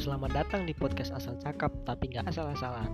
Selamat datang di podcast asal cakap tapi nggak asal-asalan.